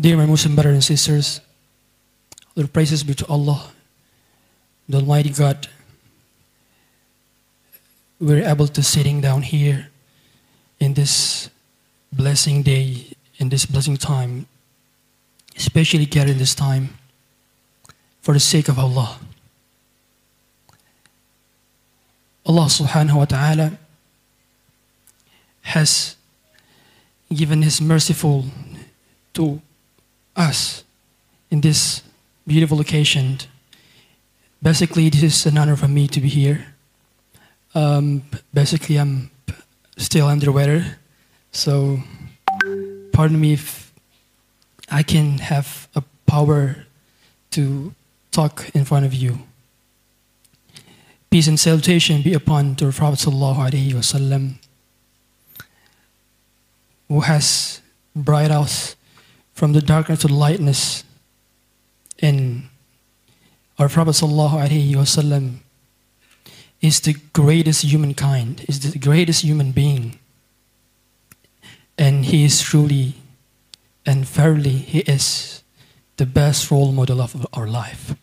Dear my Muslim brothers and sisters, all praises be to Allah, the Almighty God. We're able to sitting down here in this blessing day, in this blessing time, especially getting this time for the sake of Allah. Allah subhanahu wa ta'ala has given His merciful to us in this beautiful location. Basically, this is an honor for me to be here. Um, basically, I'm still under weather, so pardon me if I can have a power to talk in front of you. Peace and salutation be upon the Prophet sallallahu wasallam, who has brought us from the darkness to the lightness. And our Prophet wasallam is the greatest humankind, is the greatest human being. And he is truly and fairly, he is the best role model of our life.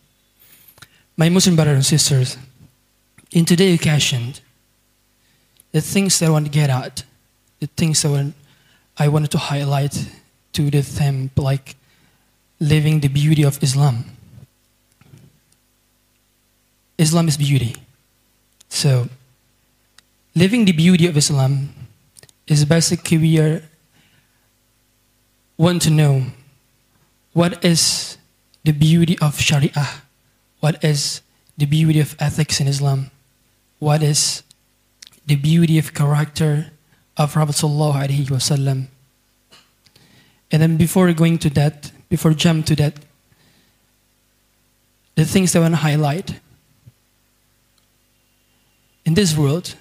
My Muslim brothers and sisters, in today's occasion, the things that I want to get at, the things that I wanted to highlight to the theme, like living the beauty of Islam. Islam is beauty. So, living the beauty of Islam is basically we are want to know what is the beauty of Sharia, what is the beauty of ethics in Islam, what is the beauty of character of Prophet Sallallahu Alaihi Wasallam. And then before going to that, before jump to that, the things that I want to highlight. In this world,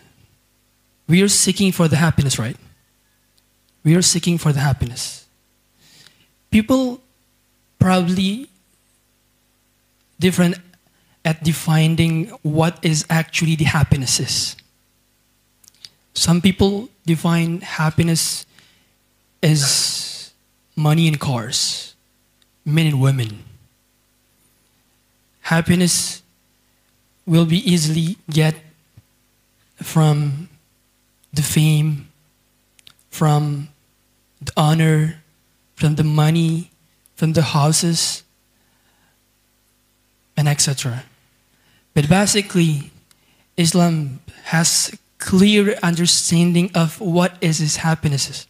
we are seeking for the happiness, right? We are seeking for the happiness. People probably different at defining what is actually the happiness is. Some people define happiness as money and cars, men and women. Happiness will be easily get from the fame, from the honor, from the money, from the houses, and etc. But basically, Islam has clear understanding of what is his happiness.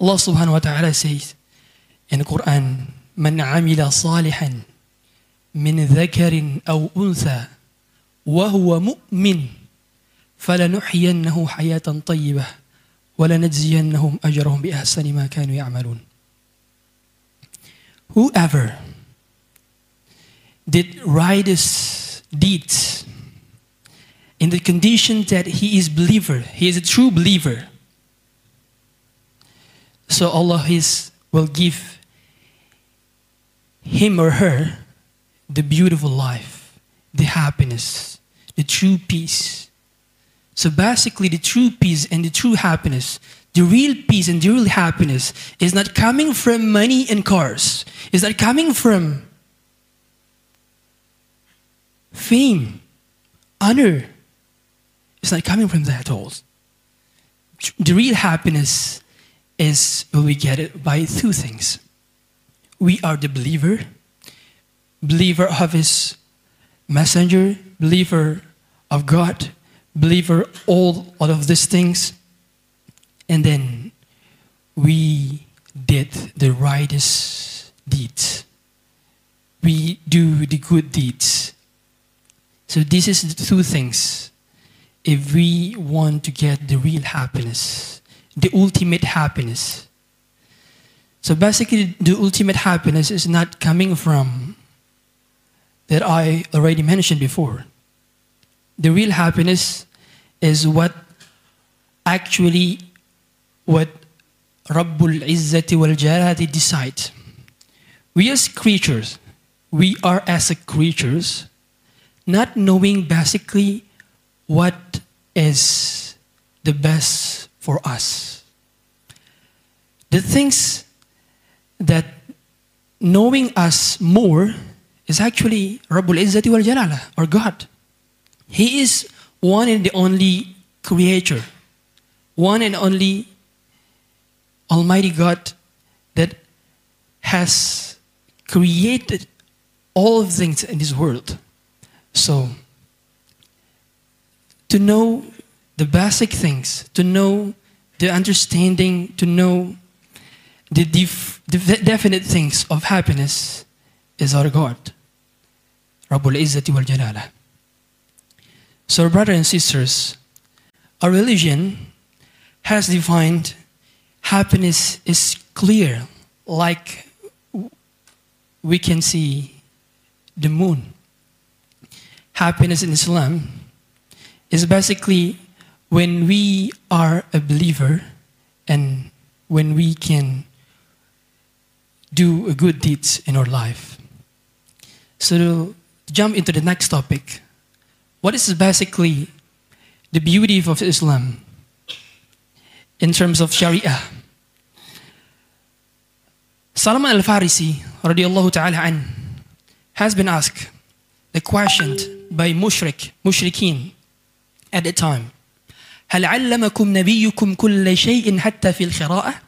Allah subhanahu wa ta'ala says in Quran, من عمل صالحا من ذكر أو أنثى وهو مؤمن فلنحيينه حياة طيبة ولنجزينهم أجرهم بأحسن ما كانوا يعملون. Whoever did righteous deeds in the condition that he is believer, he is a true believer. So Allah is, will give him or her the beautiful life, the happiness, the true peace. So basically, the true peace and the true happiness, the real peace and the real happiness is not coming from money and cars. It's not coming from fame, honor. It's not coming from that at all. The real happiness is we get it by two things. We are the believer, believer of his messenger, believer of God, believer all, all of these things. And then we did the righteous deeds. We do the good deeds. So this is the two things. If we want to get the real happiness, the ultimate happiness. So basically, the ultimate happiness is not coming from that I already mentioned before. The real happiness is what actually what Rabbul Izzati wal Jalali decide. We as creatures, we are as creatures, not knowing basically what is the best for us. The things that knowing us more is actually Rabbul Izzati wal Jalala, or God. He is one and the only creator, one and only Almighty God that has created all things in this world. So, to know the basic things, to know the understanding, to know the, def- the definite things of happiness is our God. Rabbul Izzati wal Jalala. So, brothers and sisters, our religion has defined happiness is clear, like we can see the moon. Happiness in Islam is basically when we are a believer and when we can do a good deeds in our life. So, to jump into the next topic, what is basically the beauty of Islam in terms of Sharia? Salman al-Farisi radiallahu ta'ala an, has been asked the question by mushrik, mushrikeen at the time. هل علمكم نبيكم كل شيء حتى في القراءة؟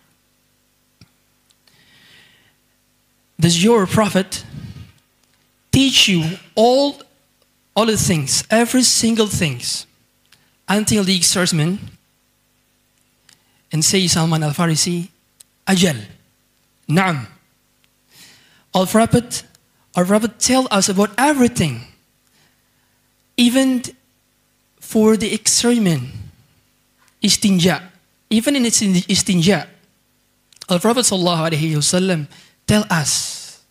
Does your prophet teach you all, all the things, every single things, until the exorcism? And say Salman al-Farisi, Ajal. Naam. Our Prophet, our Prophet tell us about everything. Even for the experiment, istinja. Even in its istinja, our Prophet wasallam tell us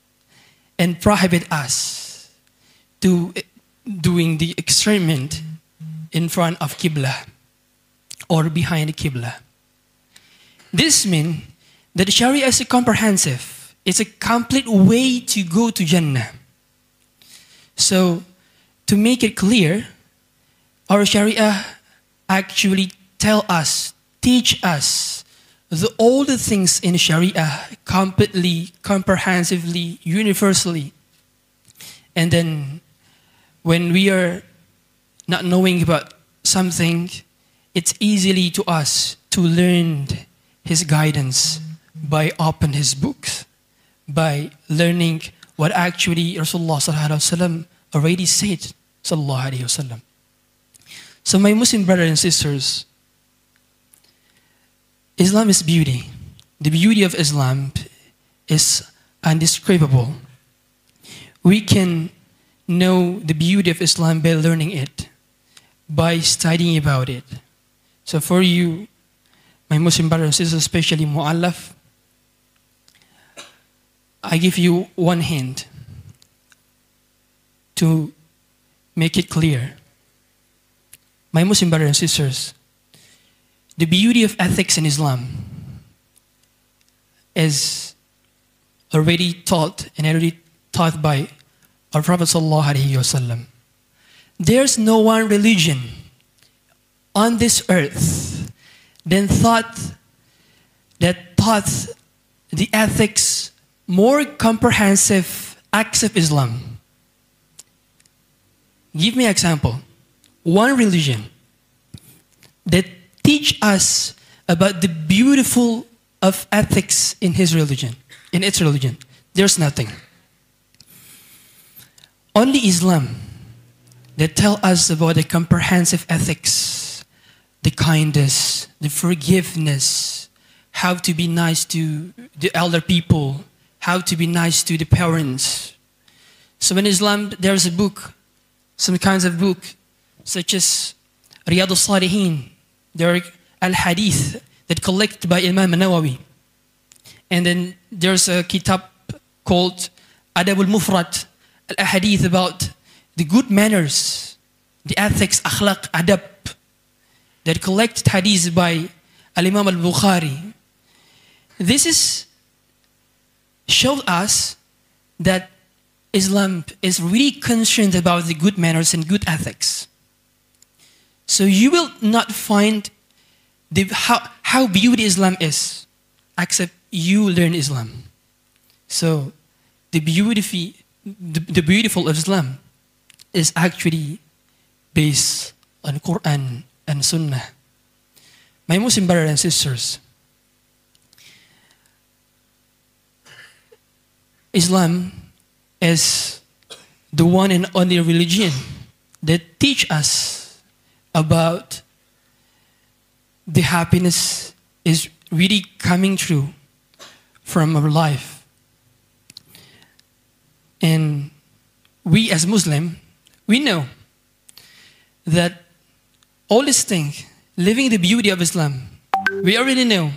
and prohibit us to eh, doing the experiment in front of Qibla or behind the Qibla. This means that the Sharia is a comprehensive. It's a complete way to go to Jannah. So, to make it clear, our Sharia actually tell us, teach us the, all the things in Sharia completely, comprehensively, universally. And then when we are not knowing about something, it's easily to us to learn his guidance by open his books, by learning what actually Rasulullah already said. So my Muslim brothers and sisters, Islam is beauty. The beauty of Islam is undescribable. We can know the beauty of Islam by learning it, by studying about it. So for you, my Muslim brothers and sisters, especially Mu'allaf, I give you one hint to make it clear. My Muslim brothers and sisters, the beauty of ethics in Islam is already taught and already taught by our Prophet ﷺ. There's no one religion on this earth than thought that taught the ethics more comprehensive acts of Islam. Give me an example. One religion that teach us about the beautiful of ethics in his religion, in its religion. There's nothing. Only Islam that tell us about the comprehensive ethics, the kindness, the forgiveness, how to be nice to the elder people, how to be nice to the parents. So in Islam, there's a book, some kinds of book, such as Riyadh al-Salihin, there are al-Hadith that collected by Imam Nawawi. And then there's a kitab called Adab al-Mufrad, al-Hadith about the good manners, the ethics, akhlaq, adab, that collected hadith by al-Imam al-Bukhari. This is showed us that Islam is really concerned about the good manners and good ethics. So you will not find the, how, how beauty Islam is except you learn Islam. So the beauty, the, the beautiful of Islam is actually based on Quran and Sunnah. My Muslim brothers and sisters, Islam is the one and only religion that teach us about the happiness is really coming true from our life. And we as Muslim, we know that all these things, living the beauty of Islam, we already know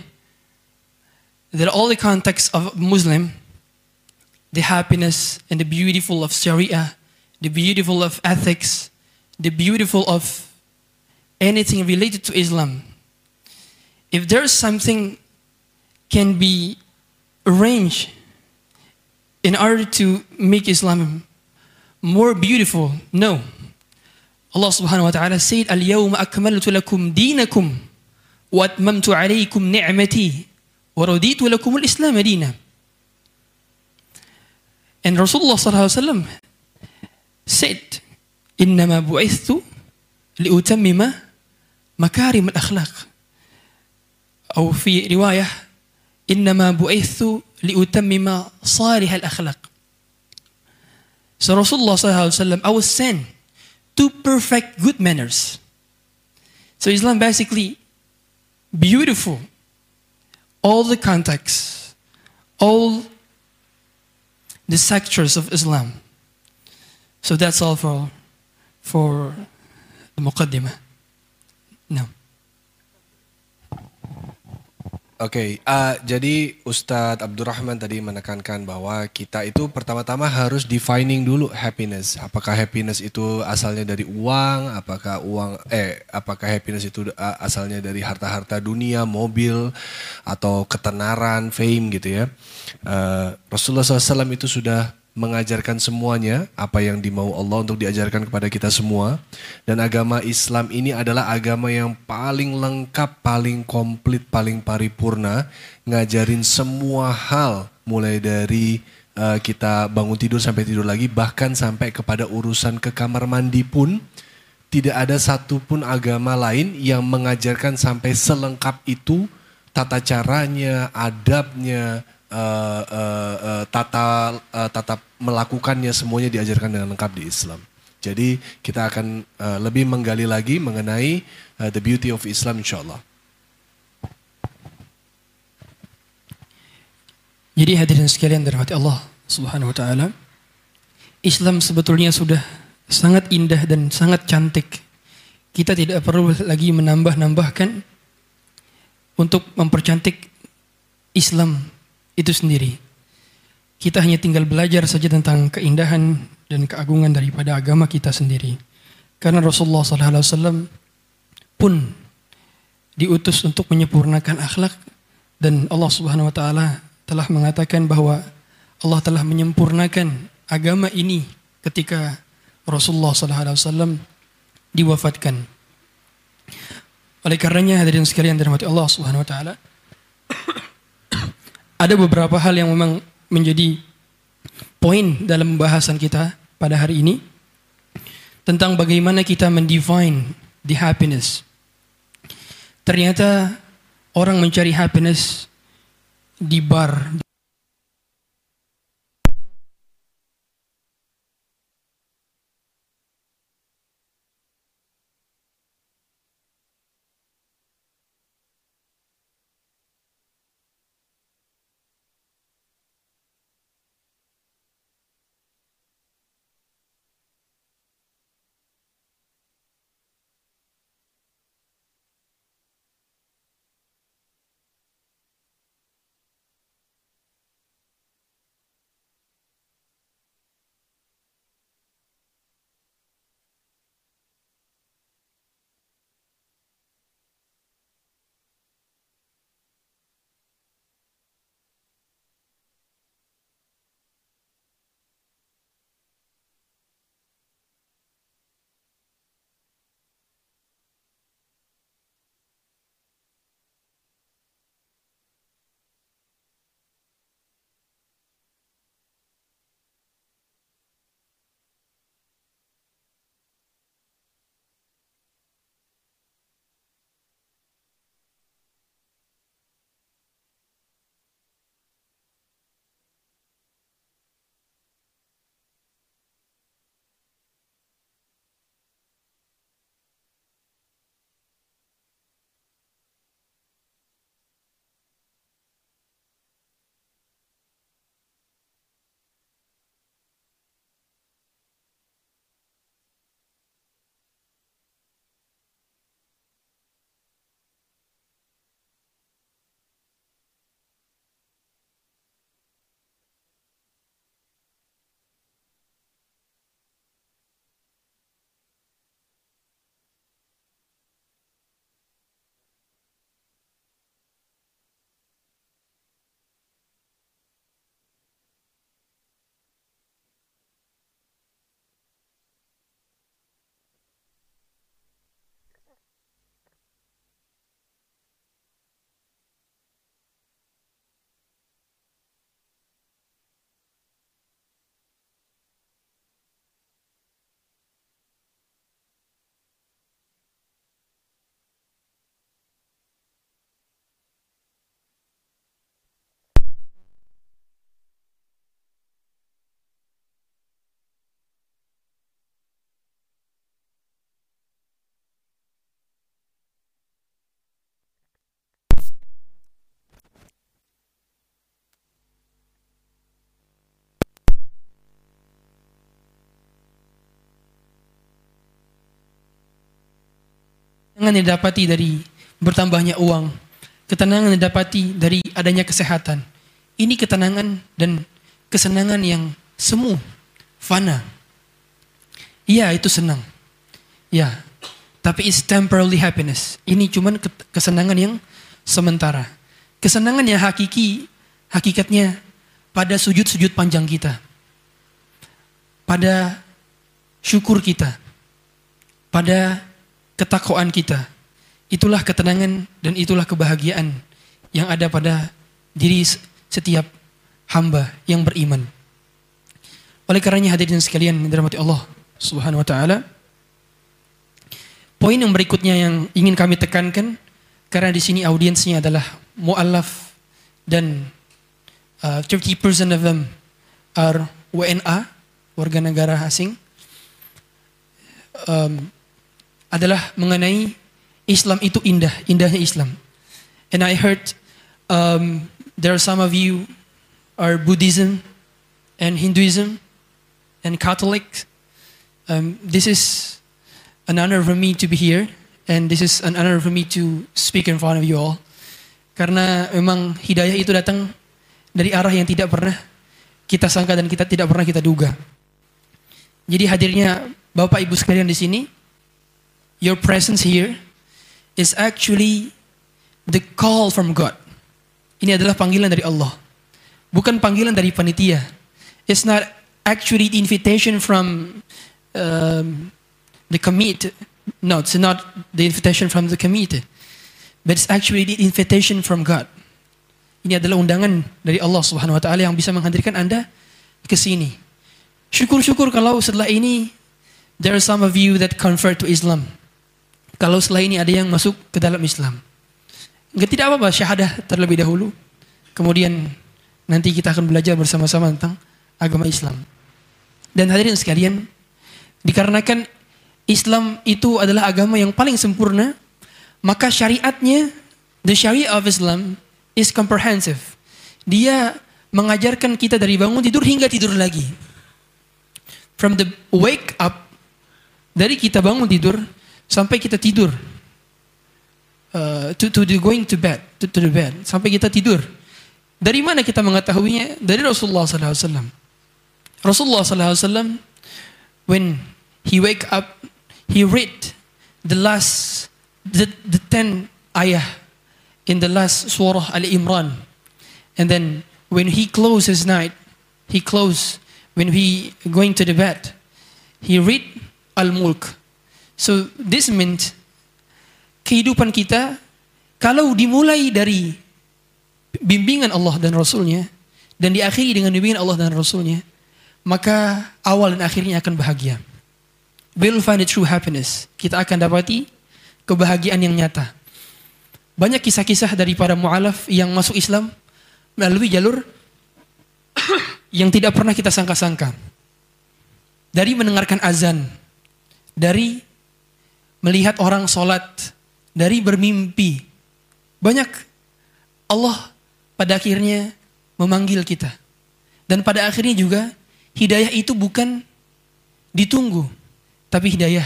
that all the context of Muslim, the happiness and the beautiful of Sharia, the beautiful of ethics, the beautiful of anything related to Islam. If there's something can be arranged in order to make Islam more beautiful, no. Allah subhanahu wa ta'ala said, Al-yawma akmaltu lakum dinakum wa atmamtu alaykum ni'mati wa raditu lakum al-islam dina. And Rasulullah sallallahu alaihi wasallam said, إنما بعثت لأتمم مكارم الأخلاق أو في رواية إنما بعثت لأتمم صالح الأخلاق So Rasulullah SAW, I was sent to perfect good manners. So Islam basically beautiful. All the contexts, all the sectors of Islam. So that's all for for the muqaddimah. No. Oke, okay, uh, jadi Ustadz Abdurrahman tadi menekankan bahwa kita itu pertama-tama harus defining dulu happiness. Apakah happiness itu asalnya dari uang? Apakah uang eh apakah happiness itu asalnya dari harta-harta dunia, mobil atau ketenaran, fame gitu ya? Uh, Rasulullah SAW itu sudah mengajarkan semuanya apa yang dimau Allah untuk diajarkan kepada kita semua. Dan agama Islam ini adalah agama yang paling lengkap, paling komplit, paling paripurna ngajarin semua hal mulai dari uh, kita bangun tidur sampai tidur lagi bahkan sampai kepada urusan ke kamar mandi pun tidak ada satupun agama lain yang mengajarkan sampai selengkap itu tata caranya, adabnya, uh, uh, tata uh, tata melakukannya semuanya diajarkan dengan lengkap di Islam. Jadi kita akan uh, lebih menggali lagi mengenai uh, the beauty of Islam insyaallah. Jadi hadirin sekalian dirahmati Allah Subhanahu wa taala. Islam sebetulnya sudah sangat indah dan sangat cantik. Kita tidak perlu lagi menambah-nambahkan untuk mempercantik Islam itu sendiri. Kita hanya tinggal belajar saja tentang keindahan dan keagungan daripada agama kita sendiri. Karena Rasulullah SAW pun diutus untuk menyempurnakan akhlak dan Allah Subhanahu wa taala telah mengatakan bahwa Allah telah menyempurnakan agama ini ketika Rasulullah SAW diwafatkan. Oleh karenanya hadirin sekalian dirahmati Allah Subhanahu wa taala ada beberapa hal yang memang menjadi poin dalam pembahasan kita pada hari ini tentang bagaimana kita mendefine the happiness. Ternyata orang mencari happiness di bar, yang didapati dari bertambahnya uang, ketenangan yang didapati dari adanya kesehatan. Ini ketenangan dan kesenangan yang semu, fana. Iya, itu senang. Ya, tapi it's temporary happiness. Ini cuman kesenangan yang sementara. Kesenangan yang hakiki, hakikatnya pada sujud-sujud panjang kita. Pada syukur kita. Pada ketakwaan kita. Itulah ketenangan dan itulah kebahagiaan yang ada pada diri setiap hamba yang beriman. Oleh karenanya hadirin sekalian yang dirahmati Allah Subhanahu wa taala. Poin yang berikutnya yang ingin kami tekankan karena di sini audiensnya adalah muallaf dan uh, 30% of them are WNA, warga negara asing. Um, adalah mengenai Islam itu indah, indahnya Islam. And I heard um, there are some of you are Buddhism and Hinduism and Catholic. Um, this is an honor for me to be here and this is an honor for me to speak in front of you all. Karena memang hidayah itu datang dari arah yang tidak pernah kita sangka dan kita tidak pernah kita duga. Jadi hadirnya Bapak Ibu sekalian di sini, your presence here is actually the call from God. Ini adalah panggilan dari Allah. Bukan panggilan dari panitia. It's not actually the invitation from um, the committee. No, it's not the invitation from the committee. But it's actually the invitation from God. Ini adalah undangan dari Allah Subhanahu wa taala yang bisa menghadirkan Anda ke sini. Syukur-syukur kalau setelah ini there are some of you that convert to Islam. Kalau setelah ini ada yang masuk ke dalam Islam. Enggak tidak apa-apa syahadah terlebih dahulu. Kemudian nanti kita akan belajar bersama-sama tentang agama Islam. Dan hadirin sekalian, dikarenakan Islam itu adalah agama yang paling sempurna, maka syariatnya, the Sharia of Islam is comprehensive. Dia mengajarkan kita dari bangun tidur hingga tidur lagi. From the wake up, dari kita bangun tidur sampai kita tidur. Uh, to, to the going to bed to, to the bed. Sampai kita tidur. Dari mana kita mengetahuinya? Dari Rasulullah SAW Rasulullah SAW when he wake up he read the last the, the ten ayah in the last surah Al Imran. And then when he close his night he close when he going to the bed he read Al Mulk So this meant kehidupan kita kalau dimulai dari bimbingan Allah dan Rasulnya dan diakhiri dengan bimbingan Allah dan Rasulnya maka awal dan akhirnya akan bahagia. We'll find the true happiness. Kita akan dapati kebahagiaan yang nyata. Banyak kisah-kisah dari para mu'alaf yang masuk Islam melalui jalur yang tidak pernah kita sangka-sangka. Dari mendengarkan azan, dari melihat orang sholat, dari bermimpi. Banyak Allah pada akhirnya memanggil kita. Dan pada akhirnya juga hidayah itu bukan ditunggu, tapi hidayah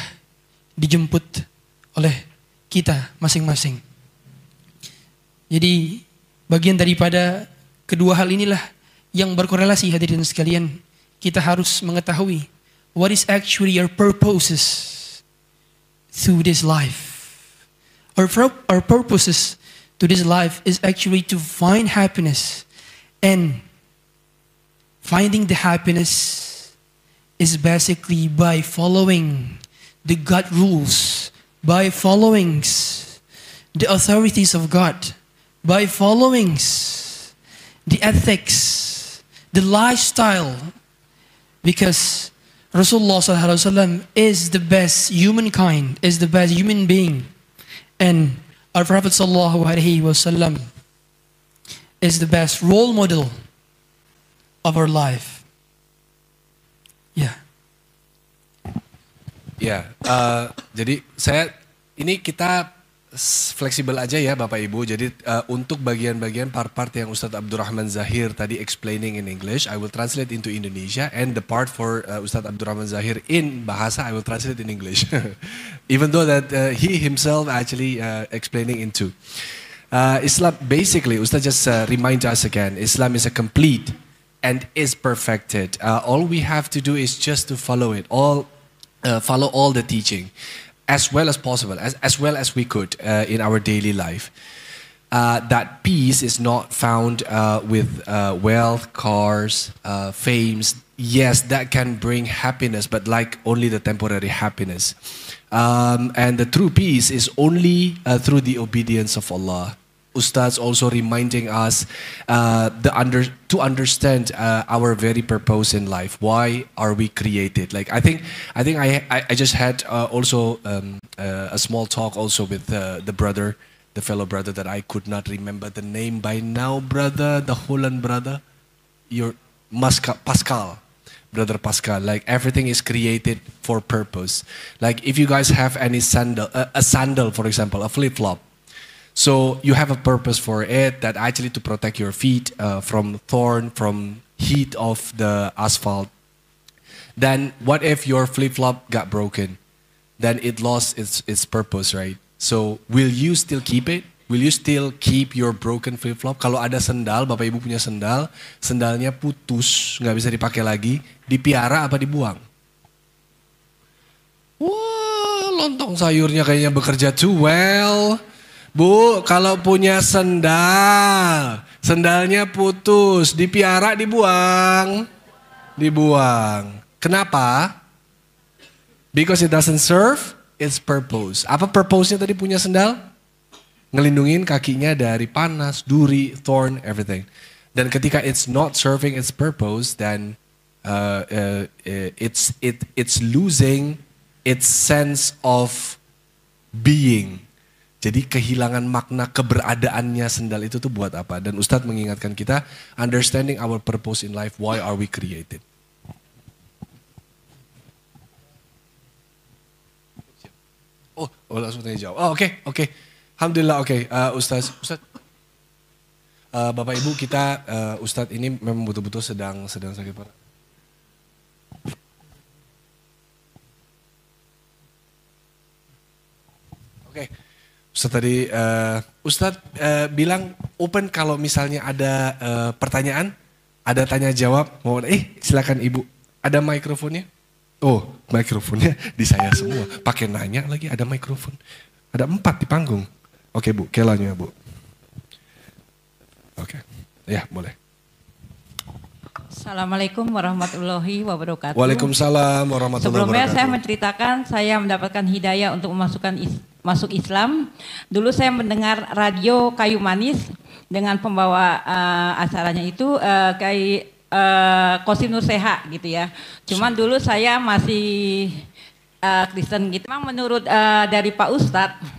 dijemput oleh kita masing-masing. Jadi bagian daripada kedua hal inilah yang berkorelasi hadirin sekalian. Kita harus mengetahui what is actually your purposes through this life. Our, our purposes to this life is actually to find happiness. And finding the happiness is basically by following the God rules, by following the authorities of God, by following the ethics, the lifestyle. Because Rasulullah is the best humankind, is the best human being. And our Prophet SAW is the best role model of our life. Yeah. Ya, uh, jadi saya ini kita fleksibel aja ya Bapak Ibu. Jadi uh, untuk bagian-bagian part-part yang Ustadz Abdurrahman Zahier tadi explaining in English, I will translate into Indonesia and the part for uh, Ustadz Abdurrahman Zahier in bahasa I will translate in English. Even though that uh, he himself actually uh, explaining into. Uh, Islam basically Ustadz just uh, remind us again, Islam is a complete and is perfected. Uh, all we have to do is just to follow it. All uh, follow all the teaching as well as possible, as, as well as we could uh, in our daily life. Uh, that peace is not found uh, with uh, wealth, cars, uh, fames. Yes, that can bring happiness, but like only the temporary happiness. Um, and the true peace is only uh, through the obedience of Allah. Ustads also reminding us uh, the under to understand uh, our very purpose in life. Why are we created? Like I think I think I I, I just had uh, also um, uh, a small talk also with uh, the brother, the fellow brother that I could not remember the name by now. Brother, the Holland brother, your Masca, Pascal. Brother Pascal, like everything is created for purpose. Like if you guys have any sandal, uh, a sandal, for example, a flip flop, so you have a purpose for it that actually to protect your feet uh, from thorn, from heat of the asphalt. Then what if your flip flop got broken? Then it lost its its purpose, right? So will you still keep it? Will you still keep your broken flip flop? Kalau ada sendal, bapak ibu punya sendal, sendalnya putus, nggak bisa dipakai lagi, dipiara apa dibuang? Wah, lontong sayurnya kayaknya bekerja too well. Bu, kalau punya sendal, sendalnya putus, dipiara, dibuang. Dibuang. Kenapa? Because it doesn't serve its purpose. Apa purpose-nya tadi punya sendal? Ngelindungin kakinya dari panas, duri, thorn, everything. Dan ketika it's not serving its purpose, then uh, uh, uh, it's it it's losing its sense of being. Jadi kehilangan makna keberadaannya sendal itu tuh buat apa? Dan Ustadz mengingatkan kita, understanding our purpose in life, why are we created? Oh, oh langsung tanya jawab. Oh, oke, oke. Alhamdulillah, oke. Uh, Ustadz, Ustadz. Uh, Bapak Ibu kita, uh, Ustadz ini memang betul-betul sedang sedang sakit parah. Oke, Ustadz tadi uh, Ustadz uh, bilang open kalau misalnya ada uh, pertanyaan, ada tanya jawab, mau eh silakan Ibu, ada mikrofonnya? Oh, mikrofonnya di saya semua. Pakai nanya lagi ada mikrofon. Ada empat di panggung. Oke Bu, kelanya Bu. Oke, ya boleh. Assalamualaikum warahmatullahi wabarakatuh. Waalaikumsalam warahmatullahi Sebelumnya wabarakatuh. saya menceritakan saya mendapatkan hidayah untuk memasukkan is- masuk Islam. Dulu saya mendengar radio Kayu Manis dengan pembawa eh, acaranya itu eh, Kai eh, Kosim Nur Seha gitu ya. Cuman dulu saya masih eh, Kristen gitu. Memang menurut eh, dari Pak Ustadz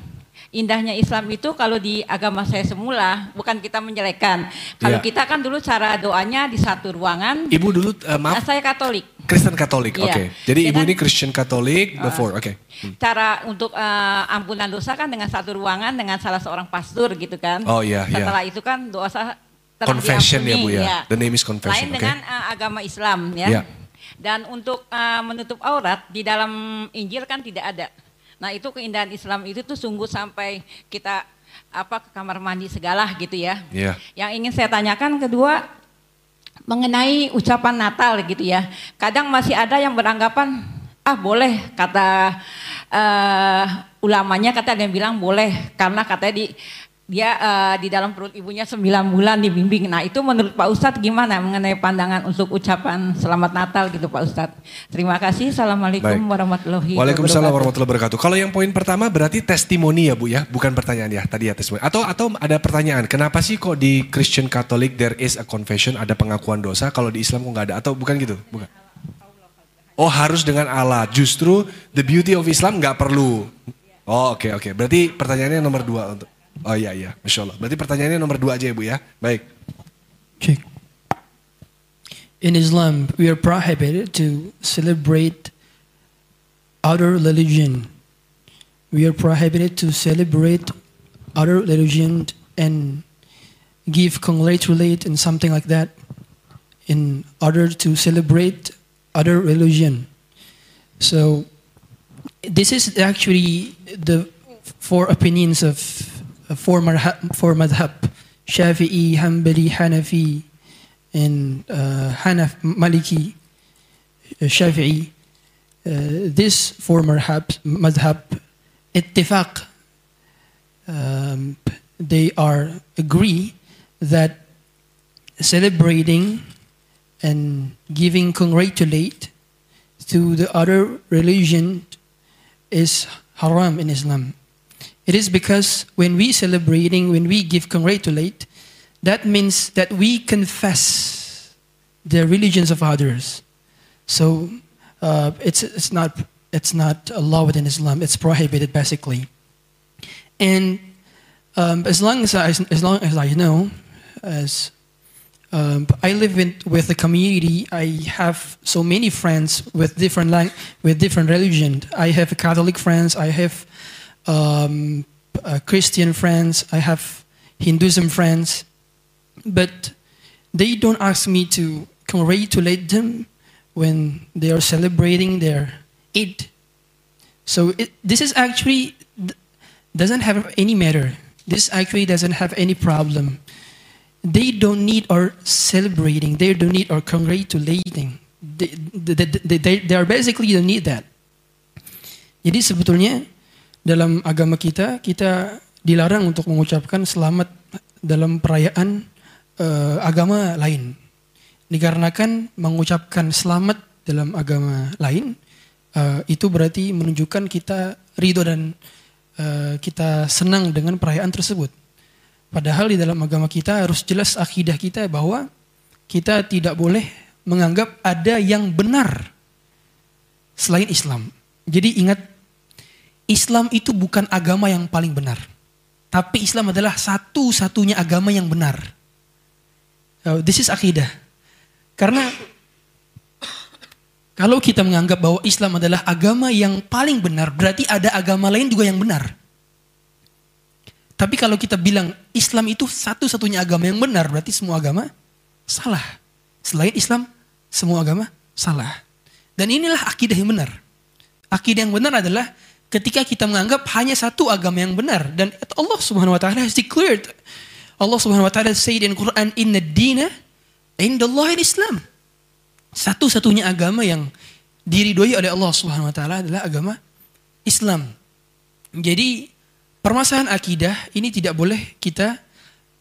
Indahnya Islam itu kalau di agama saya semula bukan kita menjelekkan. Kalau Iya. kita kan dulu cara doanya di satu ruangan. Ibu dulu uh, Nah, maaf saya Katolik. Kristen Katolik, oke. Iya. Jadi Ya ibu ini Christian Katolik before, oke. Cara untuk eh, ampunan dosa kan dengan satu ruangan dengan salah seorang pastor gitu kan. Oh, iya, iya. Setelah itu kan dosa telah Confession ya, Bu, ya. The name is confession, Lain oke. dengan eh, agama Islam ya. Iya. Dan untuk eh, menutup aurat di dalam Injil kan tidak ada. Nah itu keindahan Islam itu tuh sungguh sampai kita apa ke kamar mandi segala gitu ya. Iya. Yang ingin saya tanyakan kedua mengenai ucapan Natal gitu ya. Kadang masih ada yang beranggapan ah boleh kata eh, ulamanya kata ada yang bilang boleh karena katanya di dia eh, di dalam perut ibunya 9 bulan dibimbing. Nah itu menurut Pak Ustadz gimana mengenai pandangan untuk ucapan Selamat Natal gitu Pak Ustadz. Terima kasih. Assalamualaikum Baik. warahmatullahi Waalaikumsalam wabarakatuh. warahmatullahi wabarakatuh. Kalau yang poin pertama berarti testimoni ya Bu ya, bukan pertanyaan ya tadi ya testimoni. Atau atau ada pertanyaan, kenapa sih kok di Christian Catholic there is a confession, ada pengakuan dosa, kalau di Islam kok nggak ada? Atau bukan gitu? Bukan. Oh harus dengan Allah. Justru the beauty of Islam nggak perlu. Oh oke oke. Berarti pertanyaannya nomor dua untuk. Oh iya iya, masya Allah. Berarti pertanyaannya nomor dua aja ya Bu ya. Baik. In Islam, we are prohibited to celebrate other religion. We are prohibited to celebrate other religion and give congratulate and something like that in order to celebrate other religion. So this is actually the four opinions of four, four madhab Shafi'i, Hanbali, Hanafi, and uh, Hanaf, Maliki, uh, Shafi'i. Uh, this four madhab, madhab ittifaq, um, they are agree that celebrating and giving congratulate to the other religion is haram in Islam. It is because when we celebrating, when we give congratulate, that means that we confess the religions of others. So uh, it's, it's, not, it's not allowed in Islam. It's prohibited basically. And um, as long as I, as long as I know, as um, I live in, with a community. I have so many friends with different lang- with different religion. I have Catholic friends. I have um, uh, Christian friends. I have Hinduism friends, but they don't ask me to congratulate them when they are celebrating their Eid. So it, this is actually doesn't have any matter. This actually doesn't have any problem they don't need our celebrating. They don't need our congratulating. They, they, they, they, they are basically don't need that. Jadi sebetulnya dalam agama kita kita dilarang untuk mengucapkan selamat dalam perayaan uh, agama lain. Dikarenakan mengucapkan selamat dalam agama lain uh, itu berarti menunjukkan kita ridho dan uh, kita senang dengan perayaan tersebut. Padahal di dalam agama kita harus jelas akidah kita bahwa kita tidak boleh menganggap ada yang benar selain Islam. Jadi ingat, Islam itu bukan agama yang paling benar. Tapi Islam adalah satu-satunya agama yang benar. Uh, this is akidah. Karena kalau kita menganggap bahwa Islam adalah agama yang paling benar, berarti ada agama lain juga yang benar. Tapi kalau kita bilang Islam itu satu-satunya agama yang benar, berarti semua agama salah. Selain Islam, semua agama salah. Dan inilah akidah yang benar. Akidah yang benar adalah ketika kita menganggap hanya satu agama yang benar dan Allah Subhanahu wa taala has declared Allah Subhanahu wa taala said in Quran inna dina indallahi Islam. Satu-satunya agama yang diridhoi oleh Allah Subhanahu wa taala adalah agama Islam. Jadi permasalahan akidah ini tidak boleh kita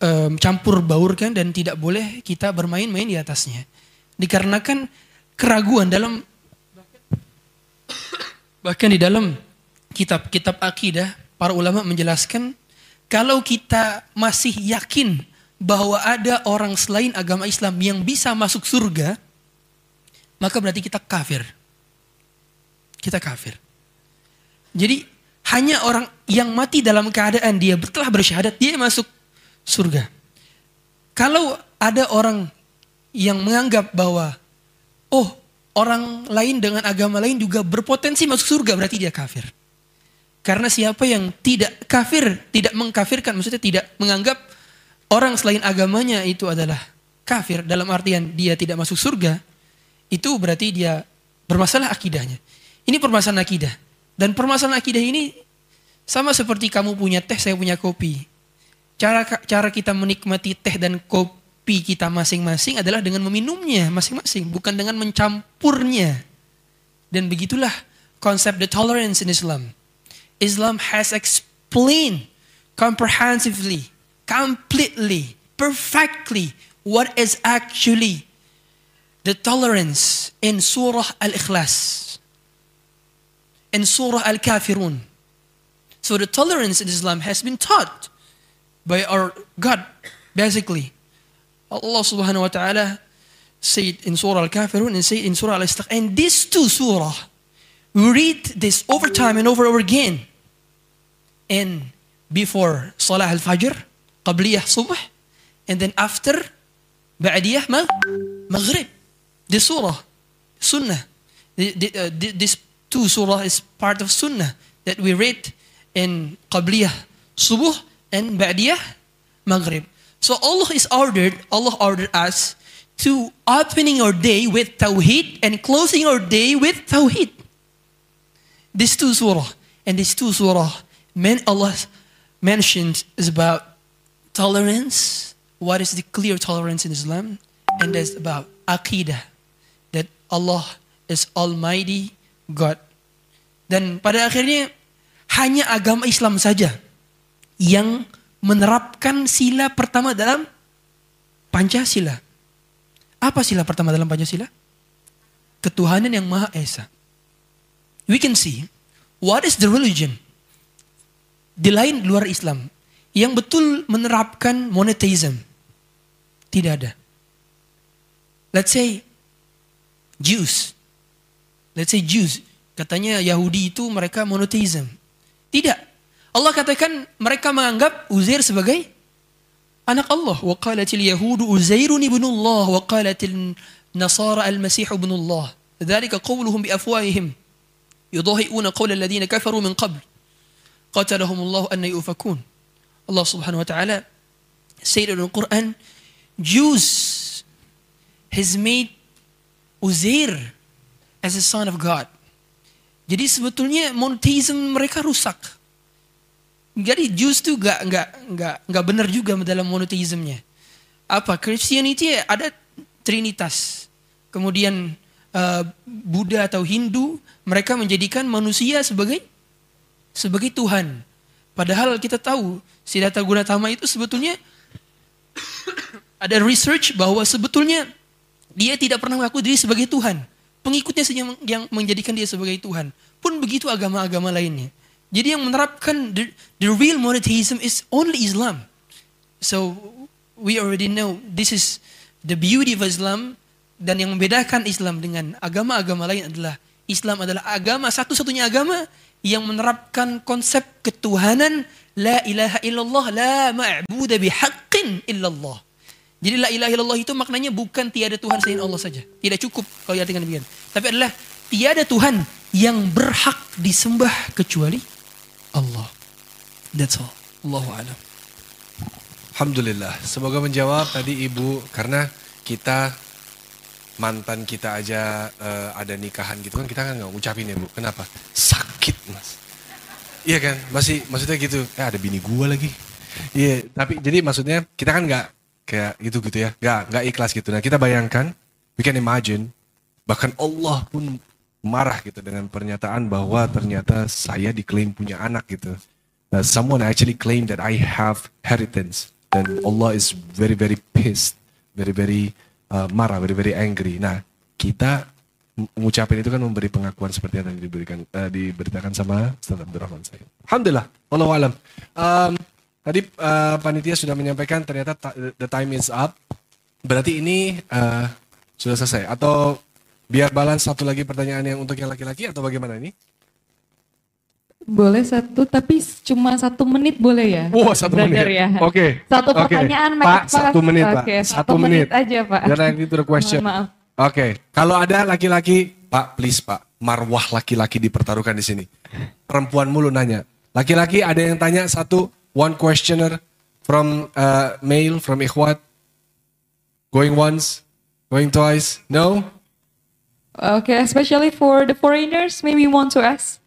um, campur baurkan dan tidak boleh kita bermain-main di atasnya. Dikarenakan keraguan dalam bahkan di dalam kitab-kitab akidah para ulama menjelaskan kalau kita masih yakin bahwa ada orang selain agama Islam yang bisa masuk surga, maka berarti kita kafir. Kita kafir. Jadi hanya orang yang mati dalam keadaan dia telah bersyahadat, dia masuk surga. Kalau ada orang yang menganggap bahwa, oh orang lain dengan agama lain juga berpotensi masuk surga, berarti dia kafir. Karena siapa yang tidak kafir, tidak mengkafirkan, maksudnya tidak menganggap orang selain agamanya itu adalah kafir, dalam artian dia tidak masuk surga, itu berarti dia bermasalah akidahnya. Ini permasalahan akidah. Dan permasalahan akidah ini sama seperti kamu punya teh, saya punya kopi. Cara cara kita menikmati teh dan kopi kita masing-masing adalah dengan meminumnya masing-masing, bukan dengan mencampurnya. Dan begitulah konsep the tolerance in Islam. Islam has explained comprehensively, completely, perfectly what is actually the tolerance in Surah Al-Ikhlas in Surah Al Kafirun. So the tolerance in Islam has been taught by our God, basically. Allah subhanahu wa ta'ala said in Surah Al Kafirun and said in Surah Al Ikhlas. And these two surah, we read this over time and over and over again. And before Salah Al Fajr, Qabliyah Subh, and then after Ba'diyah Maghrib. This surah, Sunnah. Uh, this two surah is part of sunnah that we read in Qabliyah Subuh and ba'diyah maghrib. So Allah is ordered, Allah ordered us to opening our day with tawhid and closing our day with tawhid. These two surah and these two surah, men Allah mentions is about tolerance. What is the clear tolerance in Islam? And that's about aqidah. That Allah is Almighty God. Dan pada akhirnya hanya agama Islam saja yang menerapkan sila pertama dalam Pancasila. Apa sila pertama dalam Pancasila? Ketuhanan yang Maha Esa. We can see what is the religion di lain luar Islam yang betul menerapkan monetism. Tidak ada. Let's say Jews. Let's say Jews. Katanya Yahudi itu mereka monotheism. Tidak. Allah katakan mereka menganggap Uzair sebagai anak Allah. Wa qalatil Yahudu Uzairun ibnullah wa qalatil Nasara al-Masih ibnullah. Dzalika qawluhum bi afwahihim. Yudahi'una qawla alladhina kafaru min qabl qatalahumullahu anna yufakun. Allah Subhanahu wa taala said in the Quran, Jews has made Uzair as a son of God. Jadi sebetulnya monotheism mereka rusak. Jadi Jews tuh gak gak gak gak benar juga dalam monotheismnya. Apa Christianity ada trinitas. Kemudian uh, Buddha atau Hindu mereka menjadikan manusia sebagai sebagai Tuhan. Padahal kita tahu Siddhartha Gautama itu sebetulnya ada research bahwa sebetulnya dia tidak pernah mengaku diri sebagai Tuhan. Pengikutnya saja yang menjadikan dia sebagai Tuhan. Pun begitu agama-agama lainnya. Jadi yang menerapkan the, the real monotheism is only Islam. So we already know this is the beauty of Islam dan yang membedakan Islam dengan agama-agama lain adalah Islam adalah agama satu-satunya agama yang menerapkan konsep ketuhanan la ilaha illallah la ma'budu bihaqqin illallah. Jadi la ilaha illallah itu maknanya bukan tiada Tuhan selain Allah saja. Tidak cukup kalau diartikan demikian. Tapi adalah tiada Tuhan yang berhak disembah kecuali Allah. That's all. Allahu a'lam. Alhamdulillah. Semoga menjawab tadi Ibu karena kita mantan kita aja uh, ada nikahan gitu kan kita kan nggak ngucapin ya Bu. Kenapa? Sakit, Mas. Iya kan? Masih maksudnya gitu. Eh ada bini gua lagi. Iya, tapi jadi maksudnya kita kan nggak kayak gitu gitu ya. Nggak nggak ikhlas gitu. Nah, kita bayangkan we can imagine bahkan Allah pun marah gitu dengan pernyataan bahwa ternyata saya diklaim punya anak gitu. Nah, someone actually claim that I have inheritance dan Allah is very very pissed, very very uh, marah, very very angry. Nah, kita mengucapin itu kan memberi pengakuan seperti yang tadi diberikan uh, diberitakan sama Ustaz Abdurrahman saya. Alhamdulillah, Allah alam. Um, tadi uh, panitia sudah menyampaikan ternyata the time is up. Berarti ini uh, sudah selesai atau biar balance satu lagi pertanyaan yang untuk yang laki-laki atau bagaimana ini? Boleh satu, tapi cuma satu menit boleh ya? Wah, oh, satu menit. Ya. Oke. Okay. Satu okay. pertanyaan, Pak. Satu menit, Pak. Okay, satu, satu menit. menit aja, Pak. Jangan itu the question. Maaf. Oke. Okay. Kalau ada laki-laki, Pak, please, Pak. Marwah laki-laki dipertaruhkan di sini. Perempuan mulu nanya. Laki-laki ada yang tanya satu, one questioner from uh, male, from ikhwat. Going once, going twice. No? Okay, especially for the foreigners, maybe you want to ask.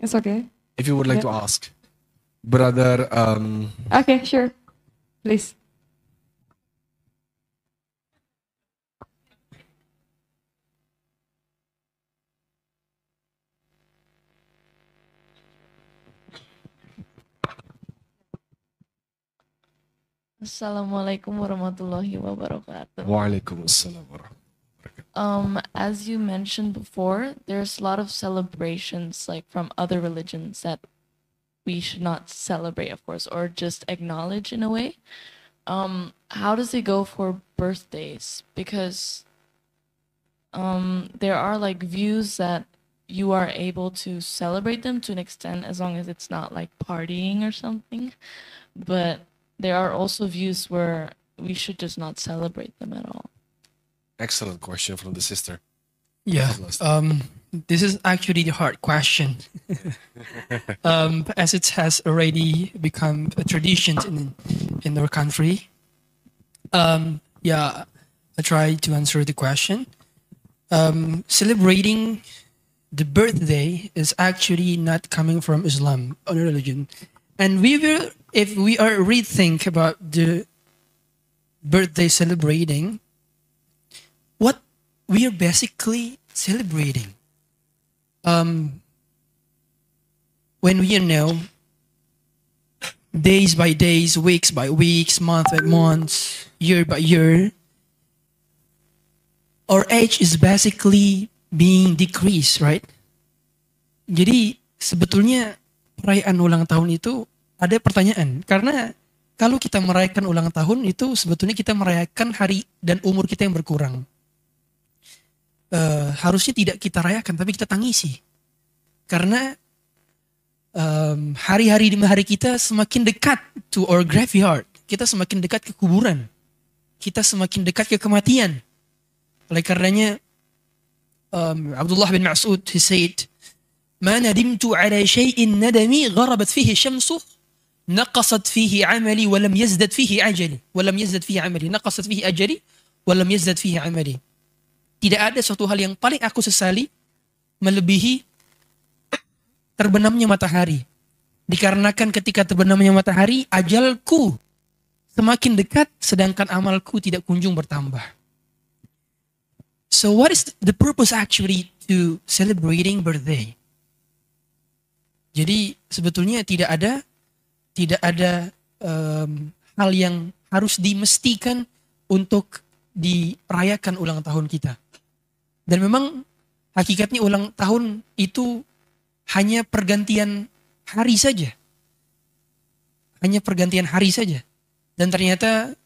It's okay. if you would like yeah. to ask. Brother. Um, okay, sure. Please. Assalamualaikum warahmatullahi wabarakatuh. Waalaikumsalam warahmatullahi um, as you mentioned before, there's a lot of celebrations like from other religions that we should not celebrate, of course, or just acknowledge in a way. Um, how does it go for birthdays? Because um, there are like views that you are able to celebrate them to an extent as long as it's not like partying or something. But there are also views where we should just not celebrate them at all. Excellent question from the sister. Yeah. Um, this is actually the hard question. um, as it has already become a tradition in, in our country. Um, yeah, I try to answer the question. Um, celebrating the birthday is actually not coming from Islam or religion. And we will, if we are rethink about the birthday celebrating, what we are basically celebrating. Um, when we know days by days, weeks by weeks, month by months, year by year, our age is basically being decreased, right? Jadi sebetulnya perayaan ulang tahun itu ada pertanyaan karena kalau kita merayakan ulang tahun itu sebetulnya kita merayakan hari dan umur kita yang berkurang Eh, harusnya tidak kita rayakan tapi kita tangisi karena em, hari-hari demi hari kita semakin dekat to our graveyard kita semakin dekat ke kuburan kita semakin dekat ke kematian oleh karenanya um, Abdullah bin Mas'ud he said ما ندمت على شيء ندمي غربت فيه الشمس نقصت فيه عملي ولم يزدد فيه أجلي ولم يزدد فيه عملي نقصت فيه أجلي ولم يزدد فيه عملي tidak ada suatu hal yang paling aku sesali melebihi terbenamnya matahari. Dikarenakan ketika terbenamnya matahari, ajalku semakin dekat sedangkan amalku tidak kunjung bertambah. So what is the purpose actually to celebrating birthday? Jadi sebetulnya tidak ada tidak ada em, hal yang harus dimestikan untuk dirayakan ulang tahun kita. Dan memang hakikatnya ulang tahun itu hanya pergantian hari saja. Hanya pergantian hari saja. Dan ternyata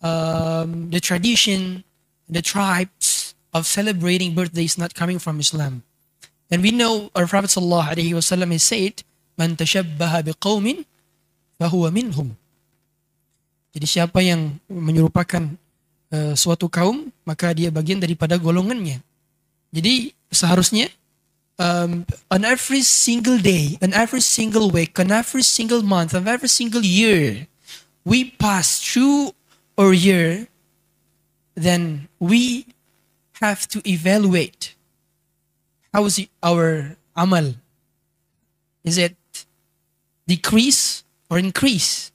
um, the tradition, the tribes of celebrating birthday is not coming from Islam. And we know our Prophet sallallahu alaihi wasallam has said, "Man tashabbaha biqaumin fahuwa minhum." Jadi siapa yang menyerupakan uh, suatu kaum, maka dia bagian daripada golongannya. Jadi seharusnya um, on every single day, on every single week, on every single month, on every single year, we pass through our year, then we have to evaluate how is our amal. Is it decrease or increase?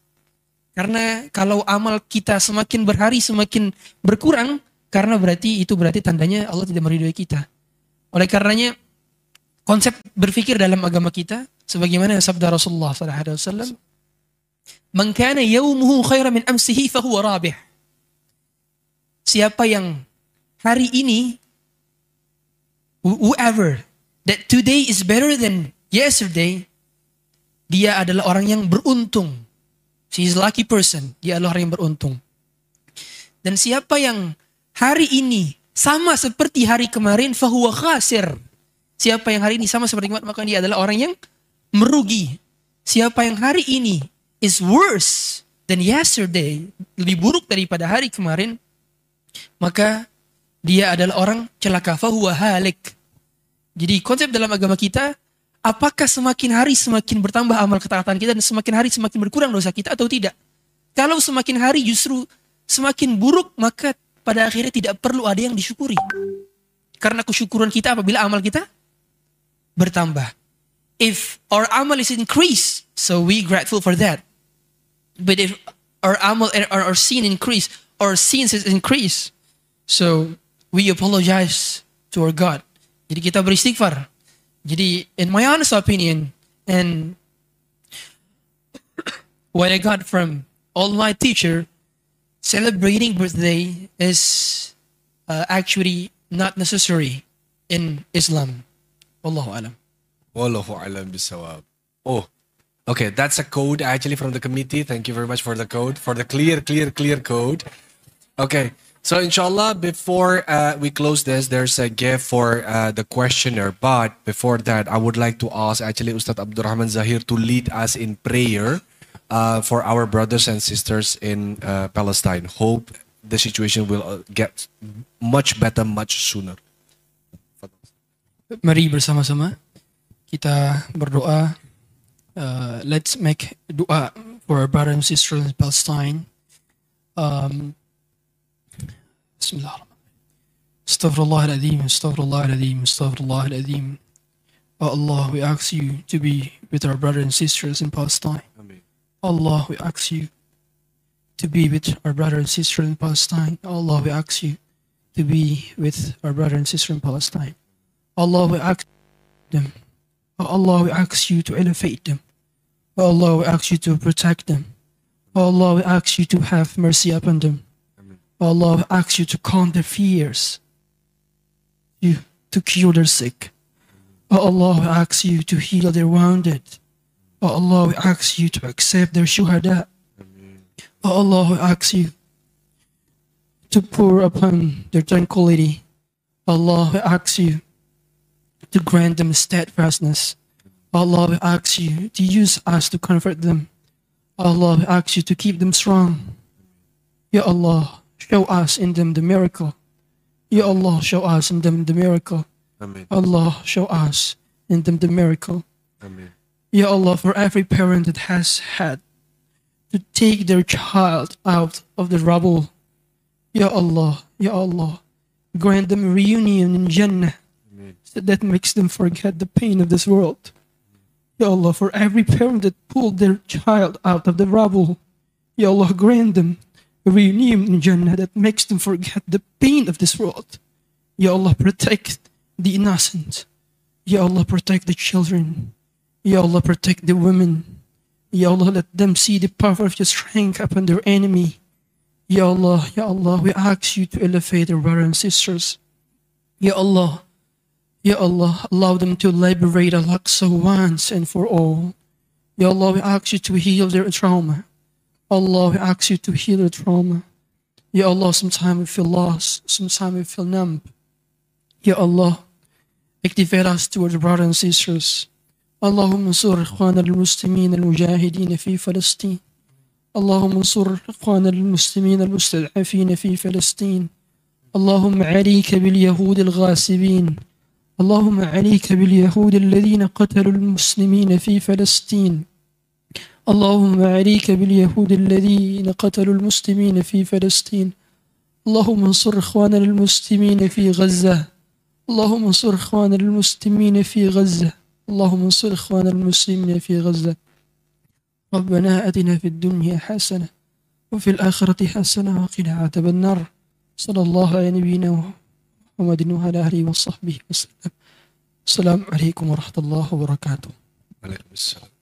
Karena kalau amal kita semakin berhari semakin berkurang, karena berarti itu berarti tandanya Allah tidak meridhoi kita. Oleh karenanya konsep berpikir dalam agama kita sebagaimana sabda Rasulullah sallallahu alaihi wasallam, "Man kana yawmuhu khairan min amsihi fahuwa rabih." Siapa yang hari ini wh- whoever that today is better than yesterday, dia adalah orang yang beruntung. She is lucky person. Dia adalah orang yang beruntung. Dan siapa yang hari ini sama seperti hari kemarin fahuwa khasir. Siapa yang hari ini sama seperti kemarin maka dia adalah orang yang merugi. Siapa yang hari ini is worse than yesterday, lebih buruk daripada hari kemarin, maka dia adalah orang celaka fahuwa halik. Jadi konsep dalam agama kita, apakah semakin hari semakin bertambah amal ketaatan kita dan semakin hari semakin berkurang dosa kita atau tidak? Kalau semakin hari justru semakin buruk, maka pada akhirnya tidak perlu ada yang disyukuri. Karena kesyukuran kita apabila amal kita bertambah. If our amal is increased, so we grateful for that. But if our amal or our sin increase, our sins is increase, so we apologize to our God. Jadi kita beristighfar. Jadi in my honest opinion and what I got from all my teacher, celebrating birthday is uh, actually not necessary in Islam. Wallahu alam. Wallahu alam bisawab. Oh, okay. That's a code actually from the committee. Thank you very much for the code, for the clear, clear, clear code. Okay. So inshallah, before uh, we close this, there's a gift for uh, the questioner. But before that, I would like to ask actually Ustad Abdurrahman Zahier to lead us in prayer uh, for our brothers and sisters in uh, Palestine. Hope the situation will uh, get much better much sooner. Mari bersama-sama kita berdoa. Uh, let's make doa for our brothers and sisters in Palestine. Um, Bismillah. Astaghfirullah al-Azim, Astaghfirullah al-Azim, Astaghfirullah al-Azim. Oh Allah, we ask you to be with our brothers and sisters in Palestine. Allah, we ask you to be with our brother and sister in Palestine. Allah, we ask you to be with our brother and sister in Palestine. Allah, we ask them. Oh Allah, we ask you to elevate them. Oh Allah, we ask you to protect them. Oh Allah, we ask you to have mercy upon them. Oh, Allah, we ask you to calm their fears. You to cure their sick. Oh, Allah, we ask you to heal their wounded. Oh Allah, we ask you to accept their shuhada. Oh Allah, we ask you to pour upon their tranquility. Allah, we ask you to grant them steadfastness. Allah, we ask you to use us to comfort them. Allah, we ask you to keep them strong. Ya Allah, show us in them the miracle. Ya Allah, show us in them the miracle. Amin. Allah, show us in them the miracle. Amin. Ya Allah, for every parent that has had to take their child out of the rubble. Ya Allah, Ya Allah, grant them reunion in Jannah so that makes them forget the pain of this world. Ya Allah, for every parent that pulled their child out of the rubble, Ya Allah, grant them reunion in Jannah that makes them forget the pain of this world. Ya Allah, protect the innocent. Ya Allah, protect the children. Ya Allah, protect the women. Ya Allah, let them see the power of your strength upon their enemy. Ya Allah, Ya Allah, we ask you to elevate our brothers and sisters. Ya Allah, Ya Allah, allow them to liberate Al-Aqsa once and for all. Ya Allah, we ask you to heal their trauma. Allah, we ask you to heal their trauma. Ya Allah, sometimes we feel lost, sometimes we feel numb. Ya Allah, activate us towards brothers and sisters. اللهم انصر إخواننا المسلمين المجاهدين في فلسطين. اللهم انصر إخواننا المسلمين المستضعفين في فلسطين. اللهم عليك باليهود الغاصبين. اللهم عليك باليهود الذين قتلوا المسلمين في فلسطين. اللهم عليك باليهود الذين قتلوا المسلمين في فلسطين. اللهم انصر إخواننا المسلمين في غزة. اللهم انصر إخواننا المسلمين في غزة. اللهم انصر إخواننا المسلمين في غزة. ربنا أتنا في الدنيا حسنة وفي الآخرة حسنة وقنا عذاب النار. صلى الله على نبينا محمد وعلى آله وصحبه وسلم. السلام عليكم ورحمة الله وبركاته. Waalaikumsalam.